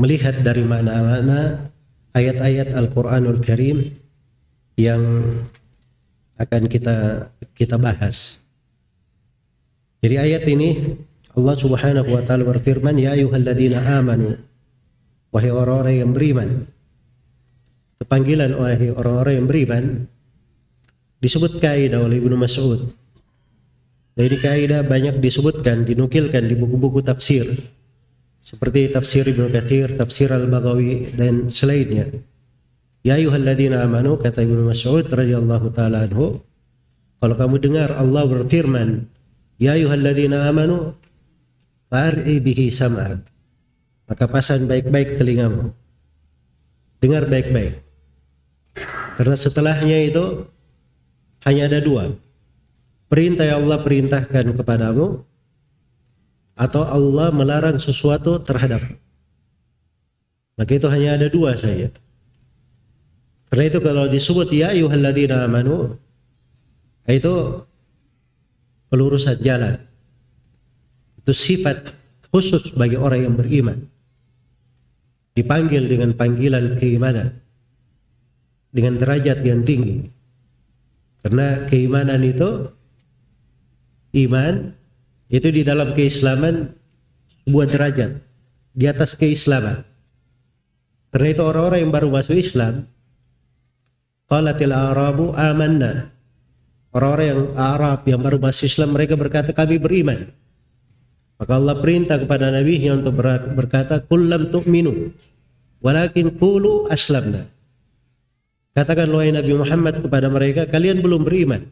melihat dari mana-mana ayat-ayat Al-Qur'anul Karim yang akan kita kita bahas. Jadi ayat ini Allah Subhanahu wa taala berfirman, "Ya ayyuhalladzina amanu" Wahai orang-orang yang beriman. Panggilan wahai orang-orang yang beriman disebut kaidah oleh Ibnu Mas'ud. Dari kaidah banyak disebutkan, dinukilkan di buku-buku tafsir seperti tafsir Ibnu Katsir, tafsir Al-Baghawi dan selainnya. Ya ayyuhalladzina amanu kata Ibnu Mas'ud radhiyallahu taala anhu, kalau kamu dengar Allah berfirman, ya ayyuhalladzina amanu far'i bihi sam'ak. Maka pasang baik-baik telingamu. Dengar baik-baik. Karena setelahnya itu hanya ada dua. Perintah yang Allah perintahkan kepadamu atau Allah melarang sesuatu terhadap. Maka itu hanya ada dua saja. Karena itu kalau disebut ya ayyuhalladzina amanu itu pelurusan jalan. Itu sifat khusus bagi orang yang beriman. Dipanggil dengan panggilan keimanan. Dengan derajat yang tinggi. Karena keimanan itu iman itu di dalam keislaman sebuah derajat di atas keislaman. Karena itu orang-orang yang baru masuk Islam Qalatil Arabu amanna. Orang-orang yang Arab yang baru masuk Islam mereka berkata kami beriman. Maka Allah perintah kepada Nabi untuk berkata kullam tu'minu walakin qulu aslamna. Katakan wahai Nabi Muhammad kepada mereka kalian belum beriman.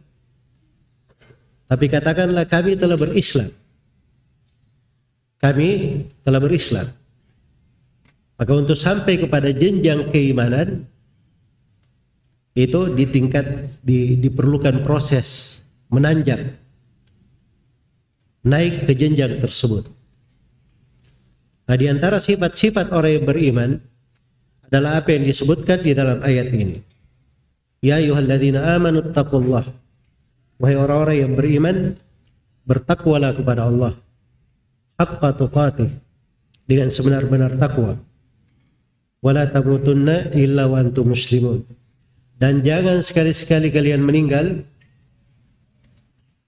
Tapi katakanlah kami telah berislam. Kami telah berislam. Maka untuk sampai kepada jenjang keimanan itu di tingkat di, diperlukan proses menanjak naik ke jenjang tersebut. Nah, di antara sifat-sifat orang yang beriman adalah apa yang disebutkan di dalam ayat ini. Ya ayyuhalladzina amanu taqullah. Wahai orang-orang yang beriman, bertakwalah kepada Allah. Haqqa tuqatih. Dengan sebenar-benar takwa. Wala tamutunna illa wa antum muslimun dan jangan sekali-sekali kalian meninggal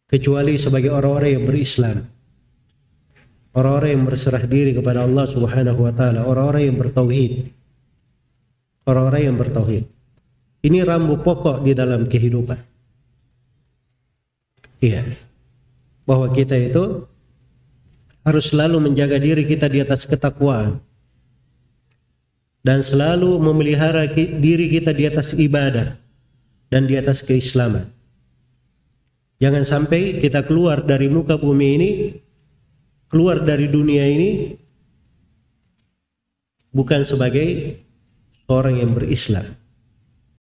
kecuali sebagai orang-orang yang berislam. Orang-orang yang berserah diri kepada Allah Subhanahu wa taala, orang-orang yang bertauhid. Orang-orang yang bertauhid. Ini rambu pokok di dalam kehidupan. Iya. Bahwa kita itu harus selalu menjaga diri kita di atas ketakwaan dan selalu memelihara diri kita di atas ibadah dan di atas keislaman. Jangan sampai kita keluar dari muka bumi ini, keluar dari dunia ini bukan sebagai orang yang berislam.